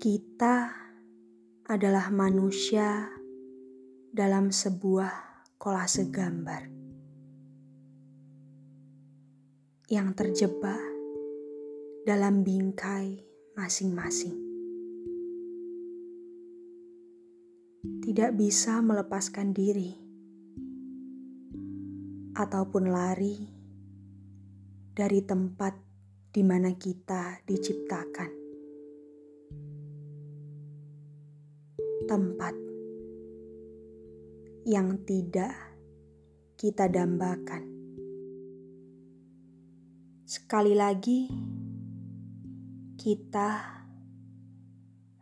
Kita adalah manusia dalam sebuah kolase gambar yang terjebak dalam bingkai masing-masing. Tidak bisa melepaskan diri ataupun lari dari tempat di mana kita diciptakan. Tempat yang tidak kita dambakan. Sekali lagi, kita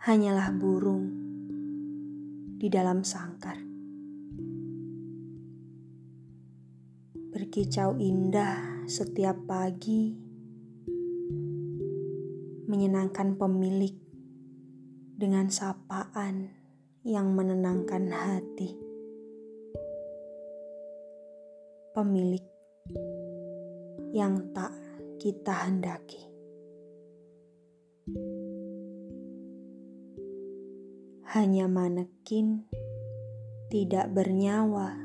hanyalah burung di dalam sangkar. Berkicau indah setiap pagi, menyenangkan pemilik dengan sapaan yang menenangkan hati. Pemilik yang tak kita hendaki. hanya manekin tidak bernyawa.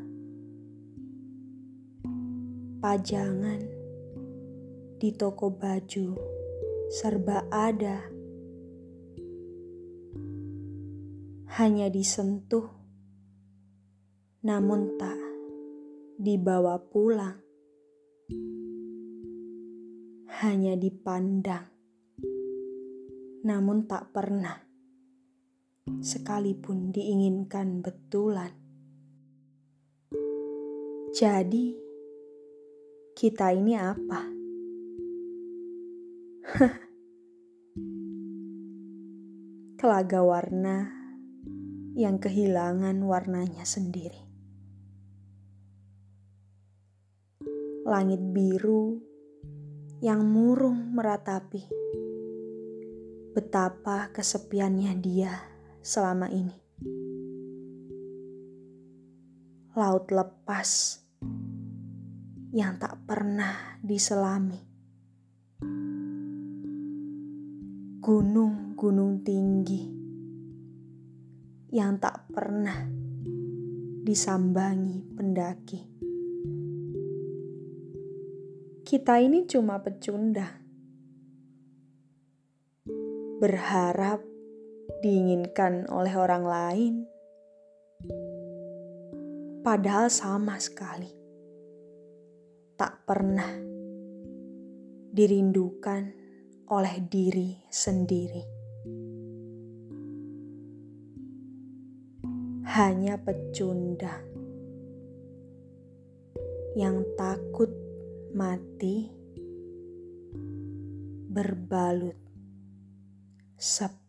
Pajangan di toko baju serba ada, hanya disentuh, namun tak dibawa pulang, hanya dipandang, namun tak pernah sekalipun diinginkan betulan. Jadi, kita ini apa? Kelaga warna yang kehilangan warnanya sendiri. Langit biru yang murung meratapi betapa kesepiannya dia selama ini. Laut lepas yang tak pernah diselami. Gunung-gunung tinggi yang tak pernah disambangi pendaki. Kita ini cuma pecundang. Berharap diinginkan oleh orang lain, padahal sama sekali tak pernah dirindukan oleh diri sendiri. Hanya pecundang yang takut mati berbalut sepi.